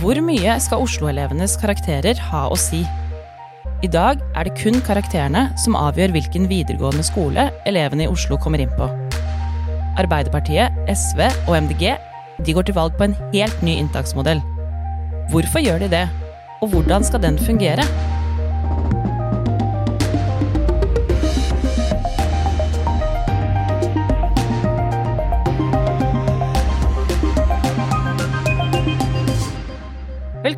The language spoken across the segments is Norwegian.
Hvor mye skal Oslo-elevenes karakterer ha å si? I dag er det kun karakterene som avgjør hvilken videregående skole elevene i Oslo kommer inn på. Arbeiderpartiet, SV og MDG de går til valg på en helt ny inntaksmodell. Hvorfor gjør de det, og hvordan skal den fungere?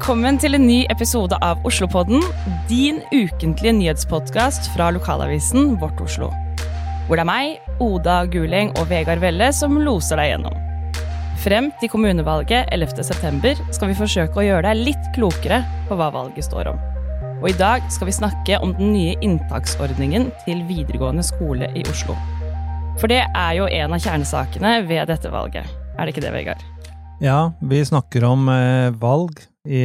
Velkommen til en ny episode av Oslopodden, din ukentlige nyhetspodkast fra lokalavisen Vårt Oslo. Hvor det er meg, Oda Guleng og Vegard Velle som loser deg gjennom. Frem til kommunevalget 11.9 skal vi forsøke å gjøre deg litt klokere på hva valget står om. Og i dag skal vi snakke om den nye inntaksordningen til videregående skole i Oslo. For det er jo en av kjernesakene ved dette valget. Er det ikke det, Vegard? Ja, vi snakker om eh, valg i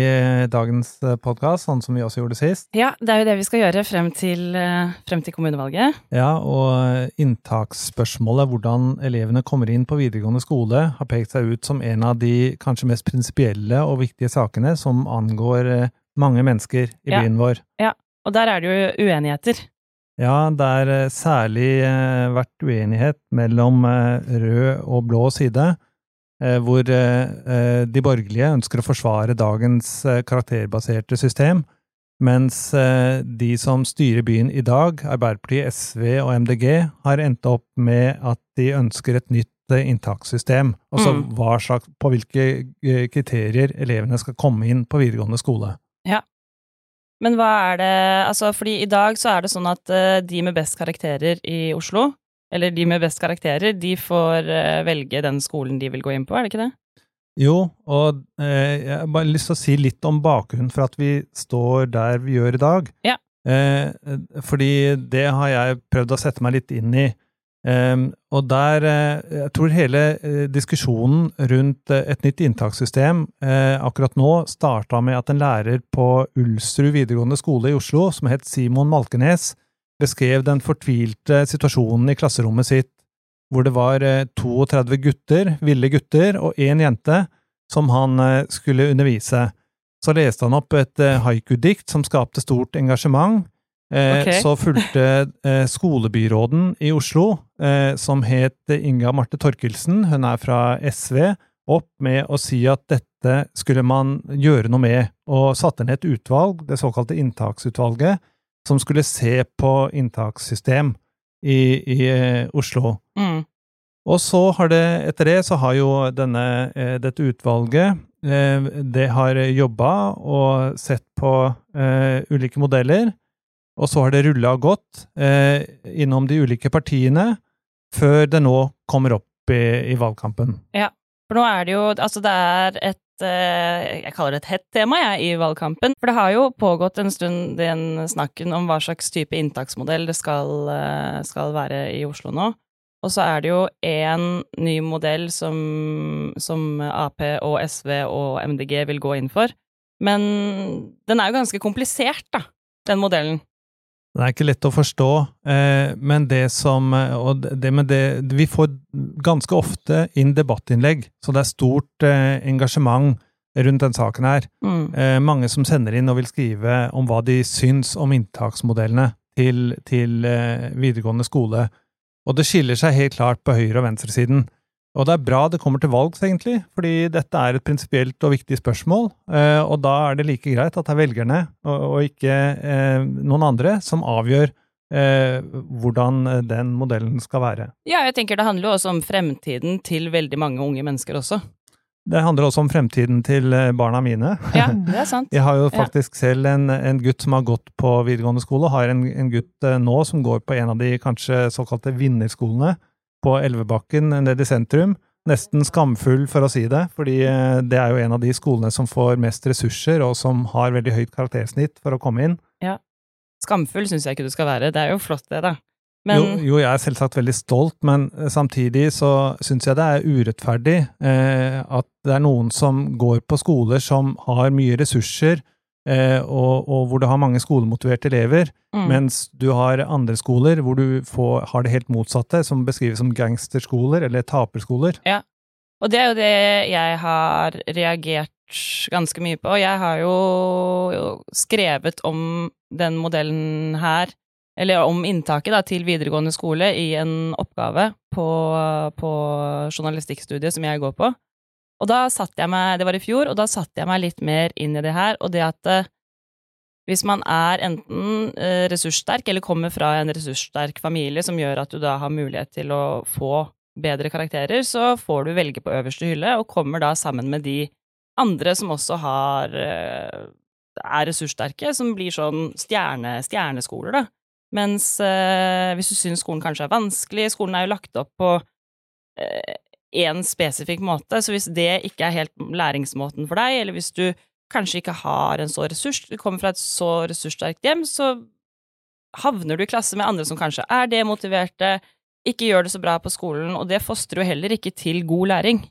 dagens podkast, sånn som vi også gjorde sist. Ja, det er jo det vi skal gjøre frem til, eh, frem til kommunevalget. Ja, og inntaksspørsmålet, hvordan elevene kommer inn på videregående skole, har pekt seg ut som en av de kanskje mest prinsipielle og viktige sakene som angår eh, mange mennesker i Ja. byen vår. Ja, og der er det jo uenigheter. Ja, det er eh, særlig eh, vært uenighet mellom eh, rød og blå side, eh, hvor eh, eh, de borgerlige ønsker å forsvare dagens eh, karakterbaserte system, mens eh, de som styrer byen i dag, Arbeiderpartiet, SV og MDG, har endt opp med at de ønsker et nytt eh, inntakssystem, altså Mm. hva slags, på hvilke eh, kriterier elevene skal komme inn på videregående skole. Ja. Men hva er det Altså, fordi i dag så er det sånn at eh, de med best karakterer i Oslo, eller de med best karakterer, de får eh, velge den skolen de vil gå inn på, er det ikke det? Jo, og eh, jeg har bare lyst til å si litt om bakgrunnen for at vi står der vi gjør i dag. Ja. Eh, fordi det har jeg prøvd å sette meg litt inn i. Ehm, og der eh, Jeg tror hele eh, diskusjonen rundt eh, et nytt inntakssystem eh, akkurat nå starta med at en lærer på Ulsrud videregående skole i Oslo, som het Simon Malkenes, beskrev den fortvilte situasjonen i klasserommet sitt hvor det var eh, 32 gutter, ville gutter, og én jente som han eh, skulle undervise. Så leste han opp et eh, haiku-dikt som skapte stort engasjement. Okay. Så fulgte eh, skolebyråden i Oslo, eh, som het eh, Inga Marte Torkelsen, hun er fra SV, opp med å si at dette skulle man gjøre noe med, og satte ned et utvalg, det såkalte inntaksutvalget, som skulle se på inntakssystem i, i eh, Oslo. Mm. Og så har det, etter det, så har jo denne, eh, dette utvalget eh, det har jobba og sett på uh, ulike modeller, og så har det rulla godt uh, innom de ulike partiene, før det nå kommer opp i, i valgkampen. For nå er det jo Altså, det er et Jeg kaller det et hett tema, jeg, i valgkampen. For det har jo pågått en stund den snakken om hva slags type inntaksmodell det skal, eh, skal være i Oslo nå. Og så er det jo én ny modell som, som Ap og SV og MDG vil gå inn for. Men den er jo ganske komplisert, da, den modellen. Det er ikke lett å forstå, eh, men det som Og det med det Vi får ganske ofte inn debattinnlegg, så det er stort eh, engasjement rundt den saken her. Mm. Eh, mange som sender inn og vil skrive om hva de syns om inntaksmodellene til, til eh, videregående skole. Og det skiller seg helt klart på høyre- og venstresiden. Og det er bra det kommer til valgs, egentlig, fordi dette er et prinsipielt og viktig spørsmål. Eh, og da er det like greit at det er velgerne, og, ikke eh, noen andre, som avgjør eh, hvordan den modellen skal være. Ja, jeg tenker det handler jo også om fremtiden til veldig mange unge mennesker også. Det handler også om fremtiden til barna mine. Ja, det er sant. Jeg har jo Ja. faktisk selv en, en gutt som har gått på videregående skole, og har en, en gutt nå som går på en av de kanskje såkalte vinnerskolene på Elvebakken nede i sentrum. Nesten skamfull, for å si det, fordi eh, det er jo en av de skolene som får mest ressurser, og som har veldig høyt karaktersnitt for å komme inn. Ja. Skamfull syns jeg ikke du skal være. Det er jo flott, det, da. Men Jo, jo, jeg er selvsagt veldig stolt, men eh, samtidig så syns jeg det er urettferdig eh, at det er noen som går på skoler som har mye ressurser, og, og hvor du har mange skolemotiverte elever, mm, mens du har andre skoler hvor du får, har det helt motsatte, som beskrives som gangsterskoler eller taperskoler. Ja, Og det er jo det jeg har reagert ganske mye på. Jeg har jo skrevet om den modellen her, eller om inntaket da, til videregående skole, i en oppgave på, på journalistikkstudiet som jeg går på. Og da satt jeg meg, det var i fjor, og da satte jeg meg litt mer inn i det her, og det at eh, hvis man er enten eh, ressurssterk eller kommer fra en ressurssterk familie som gjør at du da har mulighet til å få bedre karakterer, så får du velge på øverste hylle, og kommer da sammen med de andre som også har eh, er ressurssterke, som blir sånn stjerne, stjerneskoler, da. Mens eh, hvis du syns skolen kanskje er vanskelig Skolen er jo lagt opp på én spesifikk måte, så hvis det ikke er helt læringsmåten for deg, eller hvis du kanskje ikke har en så ressurs, du kommer fra et så ressurssterkt hjem, så havner du i klasse med andre som kanskje er demotiverte, ikke gjør det så bra på skolen, og det fostrer jo heller ikke til god læring.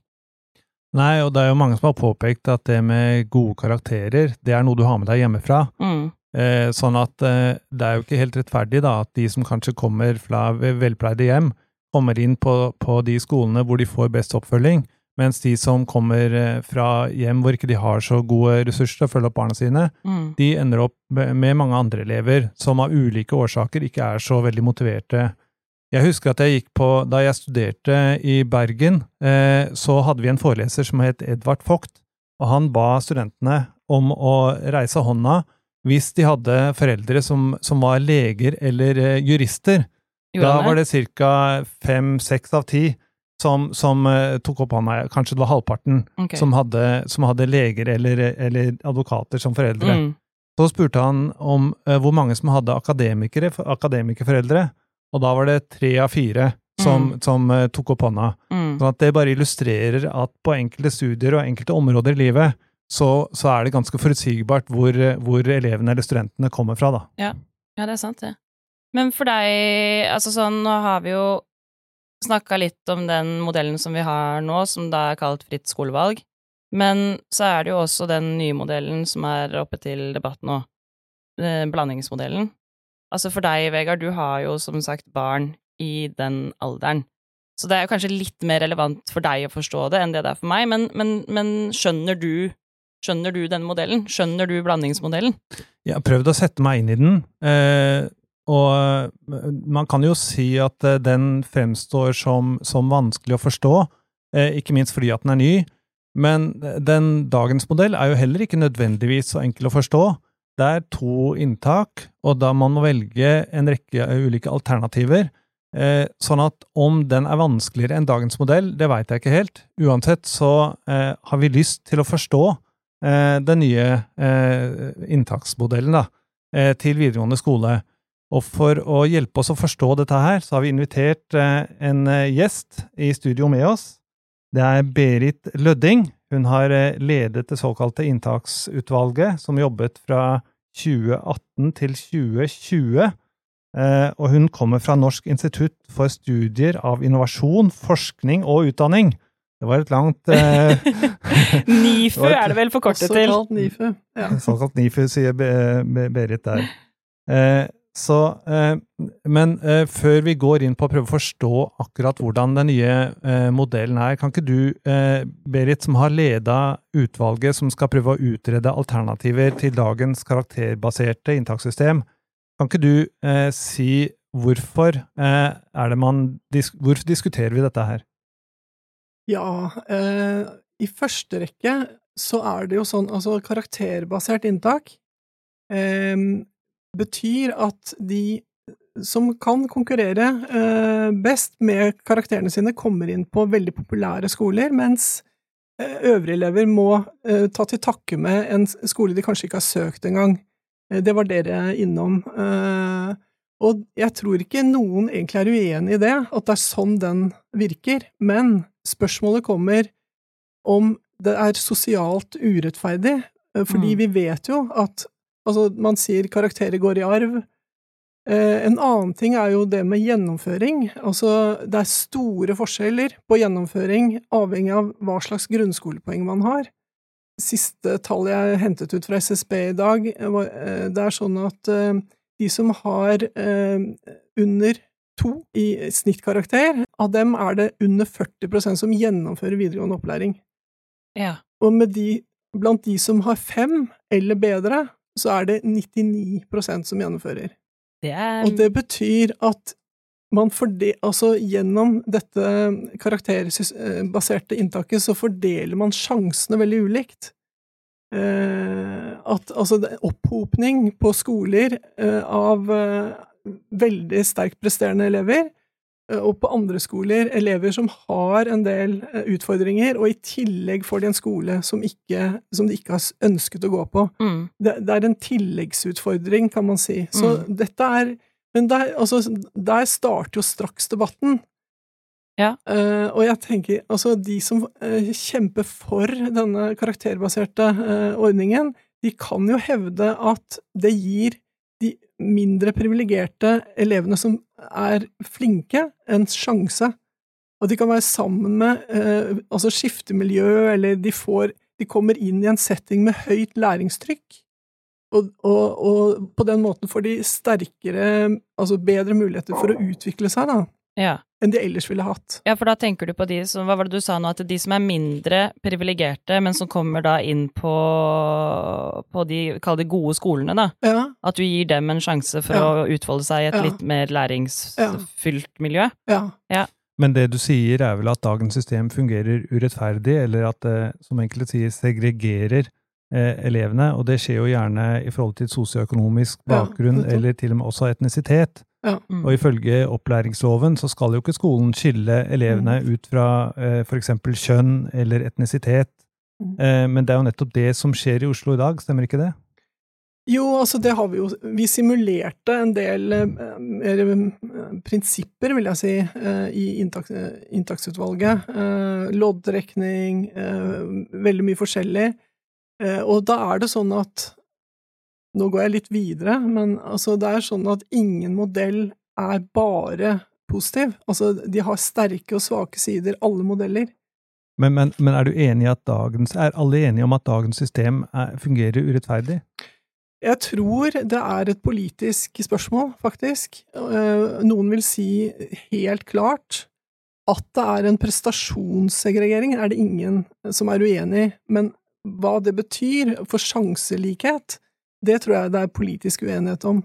Nei, og det er jo mange som har påpekt at det med gode karakterer, det er noe du har med deg hjemmefra. Mm. Eh, sånn at eh, det er jo ikke helt rettferdig da, at de som kanskje kommer fra velpleide hjem, kommer inn på, på de skolene hvor de får best oppfølging, mens de som kommer eh, fra hjem hvor ikke de har så gode ressurser til å følge opp barna sine, mm. de ender opp med mange andre elever som av ulike årsaker ikke er så veldig motiverte jeg husker at jeg gikk på, Da jeg studerte i Bergen, eh, så hadde vi en foreleser som het Edvard Vogt, og han ba studentene om å reise hånda hvis de hadde foreldre som, som var leger eller eh, jurister. Gjorde da var det ca. fem-seks av ti som, som uh, tok opp hånda. Kanskje det var halvparten okay. som, hadde, som, hadde, leger eller, eller, advokater som foreldre. Mm. Så spurte han om uh, hvor mange som hadde akademikere, akademikerforeldre. Og da var det tre av fire som, mm. som uh, tok opp hånda. Mm. Sånn at det bare illustrerer at på enkelte studier og enkelte områder i livet, så, så er det ganske forutsigbart hvor, hvor, elevene eller studentene kommer fra, da. Ja. ja, det er sant, det. Men for deg, altså sånn, nå har vi jo snakka litt om den modellen som vi har nå, som da er kalt fritt skolevalg. Men så er det jo også den nye modellen som er oppe til debatt nå, eh, blandingsmodellen. Altså for deg, Vegard, du har jo som sagt barn i den alderen. Så det er jo kanskje litt mer relevant for deg å forstå det enn det det er for meg, men, men, men skjønner du Skjønner du den modellen? Skjønner du blandingsmodellen? Jeg har prøvd å sette meg inn i den, eh, og eh, man kan jo si at eh, den fremstår som, som vanskelig å forstå, eh, ikke minst fordi at den er ny. Men den dagens modell er jo heller ikke nødvendigvis så enkel å forstå. Det er to inntak, og da man må velge en rekke ulike alternativer. Sånn at om den er vanskeligere enn dagens modell, det veit jeg ikke helt. Uansett så har vi lyst til å forstå den nye inntaksmodellen da, til videregående skole. Og for å hjelpe oss å forstå dette her, så har vi invitert eh, en gjest i studio med oss. Det er Berit Lødding. Hun har eh, ledet det såkalte inntaksutvalget, som jobbet fra 2018 til 2020. Eh, og hun kommer fra Norsk institutt for studier av innovasjon, forskning og utdanning. Det var et langt eh, NIFU er det vel forkortet til? Såkalt NIFU. Ja. Såkalt NIFU, sier Berit der. Eh, så, eh, men eh, før vi går inn på å prøve å forstå akkurat hvordan den nye eh, modellen er, kan ikke du, eh, Berit, som har leda utvalget som skal prøve å utrede alternativer til dagens karakterbaserte inntakssystem, kan ikke du eh, si hvorfor eh, er det man Hvorfor diskuterer vi dette her? Ja, i første rekke så er det jo sånn, altså karakterbasert inntak betyr at de som kan konkurrere eh, best med karakterene sine, kommer inn på veldig populære skoler, mens eh, øvrige elever må eh, ta til takke med en skole de kanskje ikke har søkt engang. Det var dere innom. Eh, og jeg tror ikke noen egentlig er uenig i det, at det er sånn den virker, men spørsmålet kommer om det er sosialt urettferdig, fordi mm. vi vet jo at Altså, man sier karakterer går i arv. Eh, en annen ting er jo det med gjennomføring. Altså, det er store forskjeller på gjennomføring avhengig av hva slags grunnskolepoeng man har. Siste tall jeg hentet ut fra SSB i dag, eh, det er sånn at eh, de som har under to i snittkarakter. Av dem er det under 40% som gjennomfører videregående opplæring. Ja. Og med de, blant de som har fem eller bedre, så er det 99% som gjennomfører. Det er Og det betyr at man forde, altså gjennom dette karakterbaserte inntaket, så fordeler man sjansene veldig ulikt. Eh, at altså opphopning på skoler eh, av eh, veldig sterkt presterende elever, eh, og på andre skoler elever som har en del eh, utfordringer, og i tillegg får de en skole som, ikke, som de ikke har ønsket å gå på. mm. Det, det er en tilleggsutfordring, kan man si. Så dette er Men der, altså, der starter jo straks debatten. Ja. Uh, og jeg tenker, altså, de som uh, kjemper for denne karakterbaserte uh, ordningen, de kan jo hevde at det gir mindre privilegerte elevene som er flinke, en sjanse. Og de kan være sammen med eh, altså skiftemiljø, eller de får De kommer inn i en setting med høyt læringstrykk. Og, og, og på den måten får de sterkere, altså bedre muligheter for å utvikle seg, da, ja. Enn de ellers ville hatt. Ja, for da tenker du på de som Hva var det du sa nå? At de som er mindre privilegerte, men som kommer da inn på, på de, kall det gode skolene, da. Ja, At du gir dem en sjanse for Ja. å utfolde seg i et Ja. litt mer læringsfylt miljø. ja, Men det du sier er vel at dagens system fungerer urettferdig, eller at det, som enkelte sier, segregerer eh, elevene, og det skjer jo gjerne i forhold til sosioøkonomisk bakgrunn, eller til og med også etnisitet. Mm. Og ifølge opplæringsloven så skal jo ikke skolen skille elevene Mm. ut fra eh, eksempel kjønn eller etnisitet, Mm. eh, men det er jo nettopp det som skjer i Oslo i dag, stemmer ikke det? Jo, altså det har vi jo Vi simulerte en del eh, eh, prinsipper, vil jeg si, eh, i inntak, eh, inntaksutvalget. Eh, loddrekning, eh, veldig mye forskjellig. Eh, og da er det sånn at Nå går jeg litt videre, men altså det er sånn at ingen modell er bare positiv. Altså, de har sterke og svake sider, alle modeller. Men, men, men er du enig i at dagens, er alle enige om at dagens system er, fungerer urettferdig? Jeg tror det er et politisk spørsmål, faktisk. Eh, Noen vil si helt klart at det er en prestasjonssegregering, er det ingen som er uenig i. Men hva det betyr for sjanselikhet, det tror jeg det er politisk uenighet om.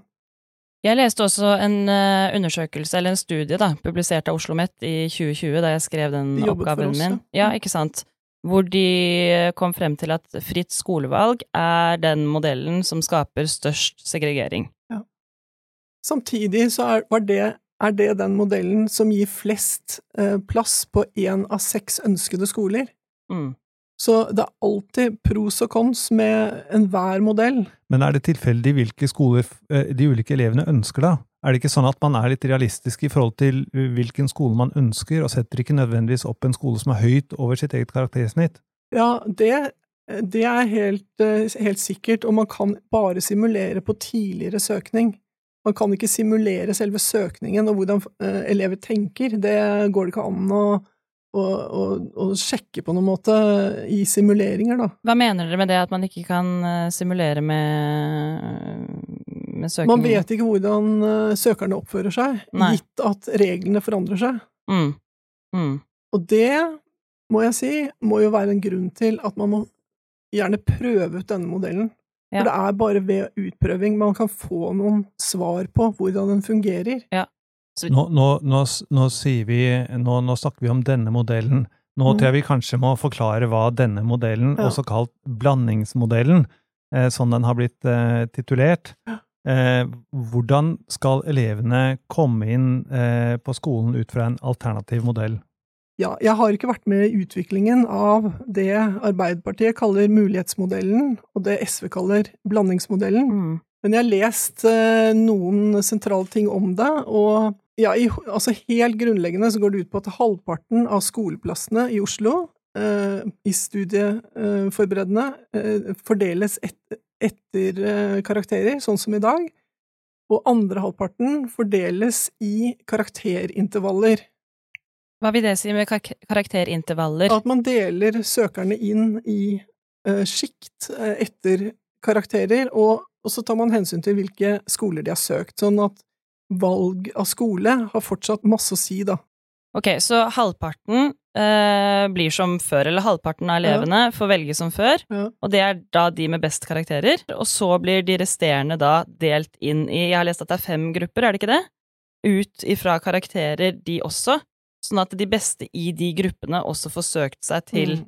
Jeg leste også en eh, undersøkelse, eller en studie, da, publisert av Oslo OsloMet i 2020, da jeg skrev den De oppgaven oss, min. ja. Ja, ikke sant. Hvor de kom frem til at fritt skolevalg er den modellen som skaper størst segregering. Samtidig så er, var det, er det den modellen som gir flest eh, plass på én av seks ønskede skoler. Mm. Så det er alltid pros og cons med enhver modell. Men er det tilfeldig hvilke skoler eh, de ulike elevene ønsker, da? Er det ikke sånn at man er litt realistisk i forhold til eh, hvilken skole man ønsker, og setter ikke nødvendigvis opp en skole som er høyt over sitt eget karaktersnitt? Ja, det, det er helt, eh, helt sikkert, og man kan bare simulere på tidligere søkning. Man kan ikke simulere selve søkningen og hvordan elever tenker. Det går det ikke an å, å, å, å sjekke på noen måte i simuleringer, da. Hva mener dere med det at man ikke kan eh, simulere med, med søking? Man vet ikke hvordan eh, søkerne oppfører seg, Nei. gitt at reglene forandrer seg. Mm. Mm. Og det, må jeg si, må jo være en grunn til at man må gjerne prøve ut denne modellen. Ja. For det er bare ved utprøving man kan få noen svar på hvordan den fungerer. Så, Nå, nå, nå, nå sier vi nå, nå snakker vi om denne modellen. Nå Mm. tror jeg vi kanskje må forklare hva denne modellen, Ja. også kalt blandingsmodellen, eh, sånn den har blitt eh, titulert. Eh, hvordan skal elevene komme inn eh, på skolen ut fra en alternativ modell? Ja, jeg har ikke vært med i utviklingen av det Arbeiderpartiet kaller mulighetsmodellen, og det SV kaller blandingsmodellen. mm. Men jeg har lest eh, noen sentrale ting om det, og ja, i, altså helt grunnleggende så går det ut på at halvparten av skoleplassene i Oslo eh, i studieforberedende eh, fordeles et, etter eh, karakterer, sånn som i dag, og andre halvparten fordeles i karakterintervaller. Hva vil det si med kar karakterintervaller? At man deler søkerne inn i uh, sjikt eh, etter karakterer, og, og så tar man hensyn til hvilke skoler de har søkt. Sånn at valg av skole har fortsatt masse å si, da. Ok, så halvparten eh, blir som før, eller halvparten av elevene får velge som før, Ja. og det er da de med best karakterer, og så blir de resterende da delt inn i, jeg har lest at det er fem grupper, er det ikke det? Ut ifra karakterer de også, sånn at de beste i de gruppene også får søkt seg til Mm.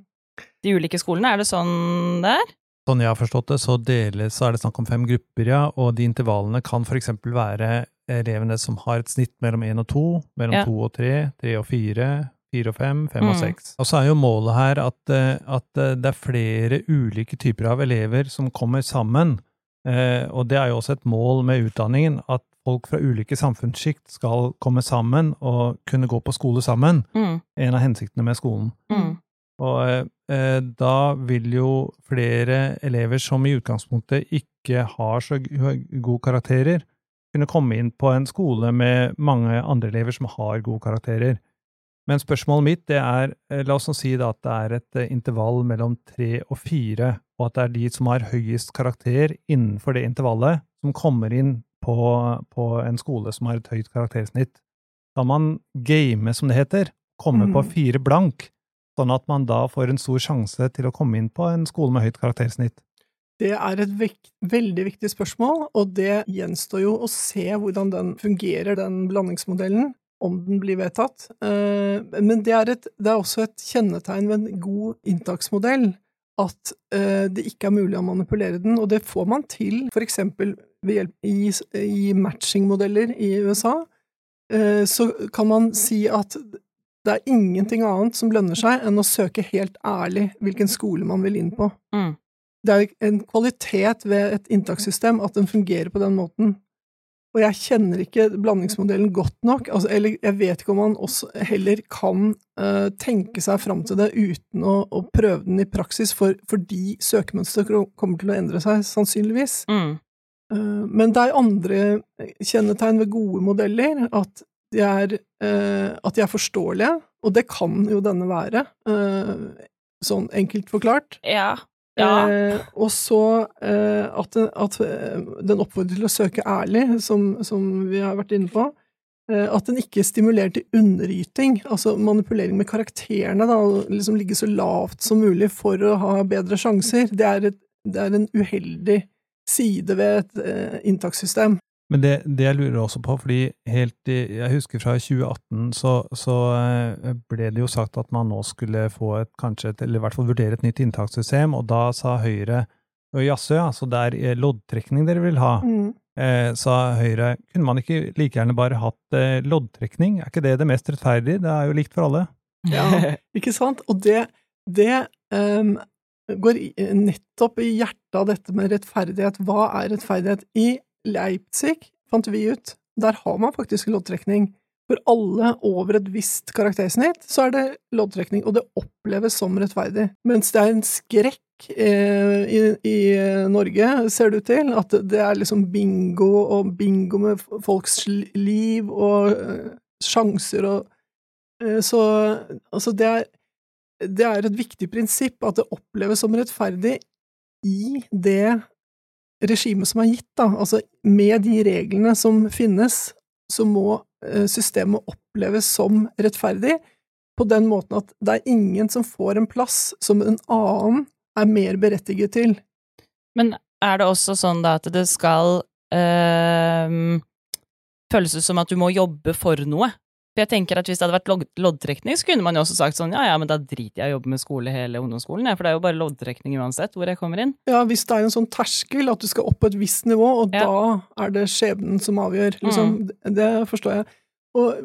de ulike skolene, er det sånn det er? Sånn jeg har forstått det, så, deles, så er det snakk om fem grupper, ja, og de intervallene kan eksempel være elevene som har et snitt mellom én og to, mellom Ja. to og tre, tre og fire, fire og fem, fem og Mm. seks. Og så er jo målet her at, eh, at eh, det er flere ulike typer av elever som kommer sammen, eh, og det er jo også et mål med utdanningen, at folk fra ulike samfunnssjikt skal komme sammen og kunne gå på skole sammen. Mm, En av hensiktene med skolen. mm, Og eh, da vil jo flere elever som i utgangspunktet ikke har så gode karakterer, kunne komme inn på en skole med mange andre elever som har gode karakterer. Men spørsmålet mitt det er, eh, la oss si at det er et eh, intervall mellom tre og fire, og at det er de som har høyest karakter innenfor det intervallet, som kommer inn på, på en skole som har et høyt karaktersnitt. Da man game, som det heter, komme på Mm. fire blank, sånn at man da får en stor sjanse til å komme inn på en skole med høyt karaktersnitt? Det er et vekt, veldig viktig spørsmål, og det gjenstår jo å se hvordan den fungerer, den blandingsmodellen, om den blir vedtatt. Eh, Men det er, et, det er også et kjennetegn ved en god inntaksmodell at eh, det ikke er mulig å manipulere den, og det får man til eksempel ved hjelp i, i matchingmodeller i USA. Eh, Så kan man si at det er ingenting annet som lønner seg enn å søke helt ærlig hvilken skole man vil inn på mm. det er en kvalitet ved et inntakssystem at den fungerer på den måten. Og jeg kjenner ikke blandingsmodellen godt nok, altså, eller jeg vet ikke om man også heller kan uh, tenke seg fram til det uten å, å prøve den i praksis, for, fordi søkemønsteret kommer til å endre seg, sannsynligvis. Mm. Uh, men det er andre kjennetegn ved gode modeller, at de er, eh, at de er forståelige, og det kan jo denne være, eh, sånn enkelt forklart. Ja. Ja. Eh, og så eh, at, at eh, den oppfordrer til å søke ærlig, som, som vi har vært inne på. Eh, at den ikke stimulerer til underyting, altså manipulering med karakterene, da, liksom ligge så lavt som mulig for å ha bedre sjanser. Det er, et, det er en uheldig side ved et eh, inntakssystem. Men det, det jeg lurer også på, fordi helt i, jeg husker fra 2018 så, så eh, ble det jo sagt at man nå skulle få et, kanskje et, eller i hvert fall vurdere et nytt inntakssystem, og da sa Høyre og jaså, ja, så det er eh, loddtrekning dere vil ha, eh, sa Høyre. Kunne man ikke like gjerne bare hatt eh, loddtrekning? Er ikke det det mest rettferdige? Det er jo likt for alle. Ja, ikke sant? Og det, det um, går nettopp i hjertet av dette med rettferdighet. Hva er rettferdighet? I Leipzig fant vi ut, der har man faktisk loddtrekning. For alle over et visst karaktersnitt, så er det loddtrekning, og det oppleves som rettferdig. Mens det er en skrekk eh, i, i Norge, ser det ut til, at det er liksom bingo og bingo med folks liv og eh, sjanser og eh, Så altså, det er, det er et viktig prinsipp at det oppleves som rettferdig i det regimet som er gitt, da. Altså, med de reglene som finnes, så må eh, systemet oppleves som rettferdig, på den måten at det er ingen som får en plass som en annen er mer berettiget til. Men er det også sånn da at det skal øh, føles som at du må jobbe for noe? For jeg tenker at Hvis det hadde vært lodd loddtrekning, så kunne man jo også sagt sånn ja ja, men da driter jeg i å jobbe med skole hele ungdomsskolen, ja, for det er jo bare loddtrekning uansett hvor jeg kommer inn. Ja, hvis det er en sånn terskel, at du skal opp på et visst nivå, og Ja. da er det skjebnen som avgjør, liksom. Det, det forstår jeg. Og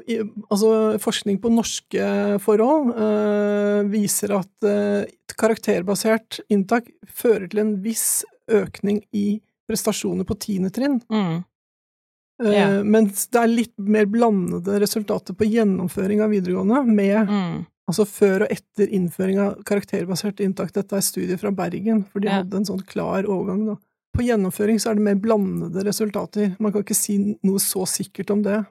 altså, forskning på norske forhold øh, viser at øh, karakterbasert inntak fører til en viss økning i prestasjoner på tiende trinn. Mm. Eh, Ja. Mens det er litt mer blandede resultater på gjennomføring av videregående, med Mm. altså før og etter innføring av karakterbasert inntak. Dette er studier fra Bergen, for de Ja. hadde en sånn klar overgang, da. På gjennomføring så er det mer blandede resultater. Man kan ikke si noe så sikkert om det.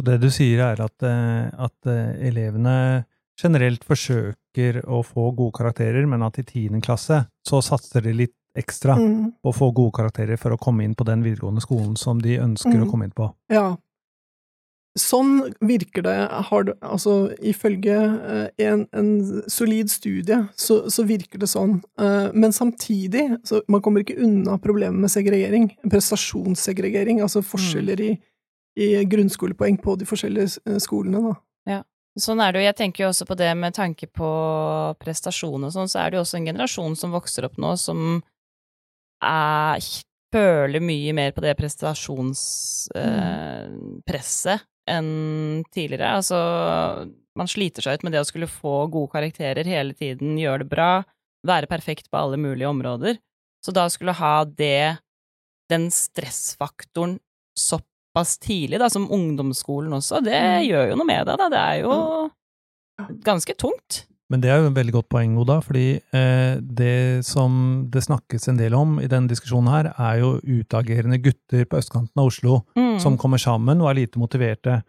Så det du sier er at, eh, at eh, elevene generelt forsøker å få gode karakterer, men at i tiende klasse så satser de litt ekstra Mm. og få gode karakterer for å komme inn på den videregående skolen som de ønsker Mm. å komme inn på. Ja. Sånn virker det, har altså ifølge eh, en, en solid studie, så, så virker det sånn. Eh, Men samtidig, så man kommer ikke unna problemet med segregering, prestasjonssegregering, altså forskjeller i, i grunnskolepoeng på de forskjellige eh, skolene, da. Sånn er det jo. Jeg tenker jo også på det med tanke på prestasjon og sånn, så er det jo også en generasjon som vokser opp nå, som er, føler mye mer på det prestasjonspresset enn tidligere. Altså, man sliter seg ut med det å skulle få gode karakterer hele tiden, gjøre det bra, være perfekt på alle mulige områder. Så da skulle ha det, den stressfaktoren såpass tidlig, da, som ungdomsskolen også, det Mm. gjør jo noe med det, da. Det er jo ganske tungt. Men det er jo et veldig godt poeng, Oda, fordi eh, det som det snakkes en del om i denne diskusjonen her, er jo utagerende gutter på østkanten av Oslo Mm. som kommer sammen og er lite motiverte.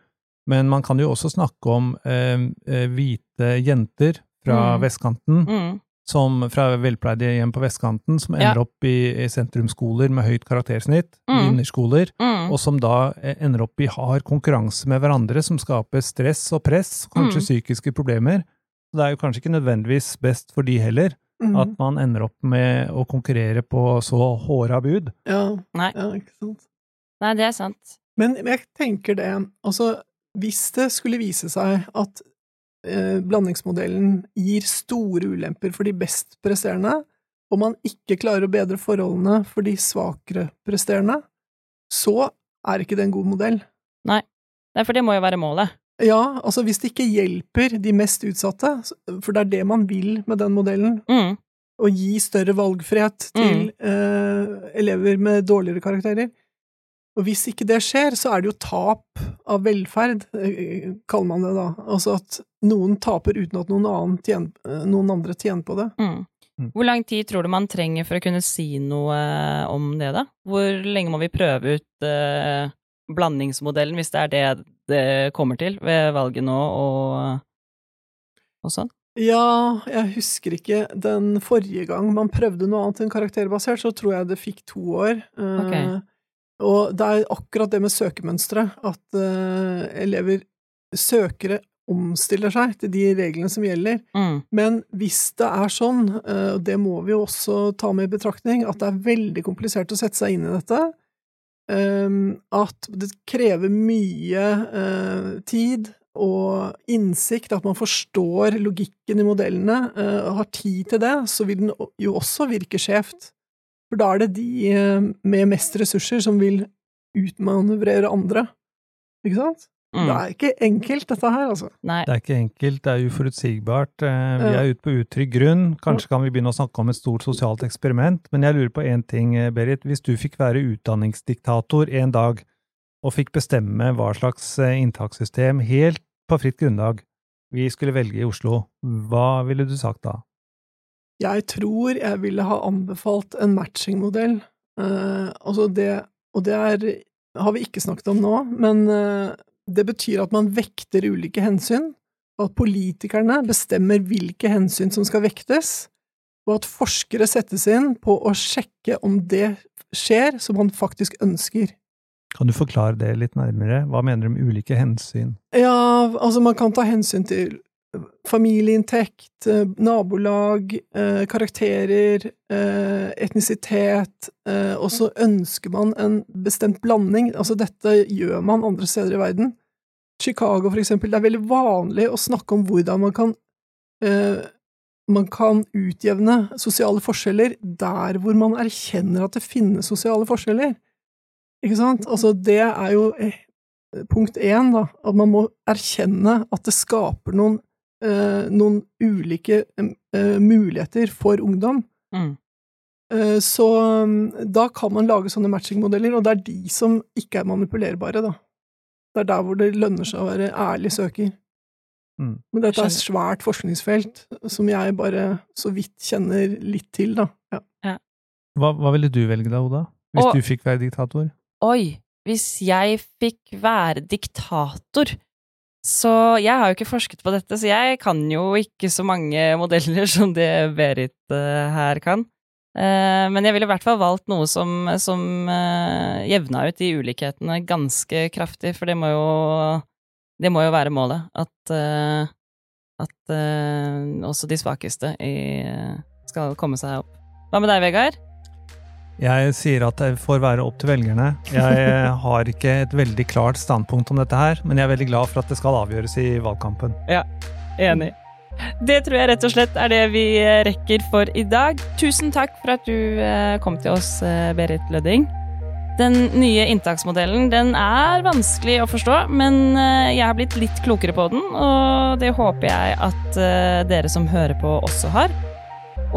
Men man kan jo også snakke om eh, eh, hvite jenter fra Mm. vestkanten, Mm. som, fra velpleide hjem på vestkanten, som ender Ja. opp i, i sentrumsskoler med høyt karaktersnitt, Mm. innerskoler, Mm. og som da eh, ender opp i hard konkurranse med hverandre, som skaper stress og press, kanskje Mm. psykiske problemer. Så det er jo kanskje ikke nødvendigvis best for de heller, Mm. at man ender opp med å konkurrere på så håra bud. Ja, Nei. ja, ikke sant. Nei, det er sant. Men jeg tenker det, altså hvis det skulle vise seg at eh, blandingsmodellen gir store ulemper for de best presterende, og man ikke klarer å bedre forholdene for de svakere presterende, så er ikke det en god modell. Nei, for det må jo være målet. Ja, altså hvis det ikke hjelper de mest utsatte, for det er det man vil med den modellen, Mm. å gi større valgfrihet til eh, elever med dårligere karakterer. Og hvis ikke det skjer, så er det jo tap av velferd, eh, kaller man det da. Altså at noen taper uten at noen, annen tjener, eh, noen andre tjener på det. Mm. Mm. Hvor lang tid tror du man trenger for å kunne si noe om det, da? Hvor lenge må vi prøve ut eh, blandingsmodellen, hvis det er det det kommer til ved valget nå, og, og sånn? Ja, jeg husker ikke den forrige gang man prøvde noe annet enn karakterbasert, så tror jeg det fikk to år. Okay. Uh, Og det er akkurat det med søkemønsteret, at uh, elever, søkere, omstiller seg til de reglene som gjelder. Mm. Men hvis det er sånn, og uh, det må vi jo også ta med i betraktning, at det er veldig komplisert å sette seg inn i dette, eh, at det krever mye eh, tid og innsikt, at man forstår logikken i modellene, eh, og har tid til det, så vil den jo også virke skjevt. For da er det de eh, med mest ressurser som vil utmanøvrere andre. Ikke sant? Mm. Det er ikke enkelt, dette her, altså. Nei. Det er ikke enkelt, det er uforutsigbart. eh, Vi er ute på utrygg grunn. Kanskje kan vi begynne å snakke om et stort sosialt eksperiment, men jeg lurer på én ting, eh, Berit. Hvis du fikk være utdanningsdiktator en dag, og fikk bestemme hva slags eh, inntakssystem helt på fritt grunnlag vi skulle velge i Oslo, hva ville du sagt da? Jeg tror jeg ville ha anbefalt en matchingmodell. Uh, altså det, og det er, har vi ikke snakket om nå, men eh, det betyr at man vekter ulike hensyn, og at politikerne bestemmer hvilke hensyn som skal vektes, og at forskere settes inn på å sjekke om det skjer som man faktisk ønsker. Kan du forklare det litt nærmere? Hva mener du med ulike hensyn? Ja, altså man kan ta hensyn til familieinntekt, eh, nabolag, eh, karakterer, eh, etnisitet, eh, og så ønsker man en bestemt blanding. Altså dette gjør man andre steder i verden. Chicago, for eksempel, det er veldig vanlig å snakke om hvordan man kan eh, man kan utjevne sosiale forskjeller der hvor man erkjenner at det finnes sosiale forskjeller. Ikke sant? Altså, det er jo eh, punkt én, da, at man må erkjenne at det skaper noen, eh, noen ulike eh, muligheter for ungdom. Mm. Eh, så um, da kan man lage sånne matchingmodeller, og det er de som ikke er manipulerbare, da. Det er der hvor det lønner seg å være ærlig søker. Mm. Men dette er et svært forskningsfelt som jeg bare så vidt kjenner litt til, da. Ja. Hva, hva ville du velge da, Oda? Hvis Og- du fikk være diktator? Oi, hvis jeg fikk være diktator Så jeg har jo ikke forsket på dette, så jeg kan jo ikke så mange modeller som det Berit uh, her kan. Eh, men jeg ville i hvert fall valgt noe som, som eh, jevna ut de ulikhetene ganske kraftig, for det må jo, det må jo være målet. At, eh, at også de svakeste skal komme seg opp. Hva med deg, Vegard? Jeg sier at det får være opp til velgerne. Jeg har ikke et veldig klart standpunkt om dette her, men jeg er veldig glad for at det skal avgjøres i valgkampen. Ja, enig. Det tror jeg rett og slett er det vi rekker for i dag. Tusen takk for at du eh, kom til oss, eh, Berit Lødding. Den nye inntaksmodellen den er vanskelig å forstå, men eh, jeg har blitt litt klokere på den, og det håper jeg at dere som hører på, også har.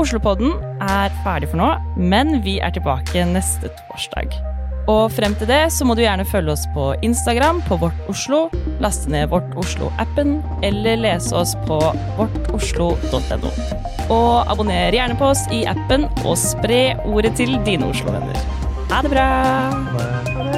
Oslopodden er ferdig for nå, men vi er tilbake neste torsdag. Og frem til det så må du gjerne følge oss på Instagram på Vårt Oslo, laste ned Vårt Oslo-appen, eller lese oss på vårtoslo.no. Og abonner gjerne på oss i appen, og spre ordet til dine Oslo-venner. Ha det bra! Ha det.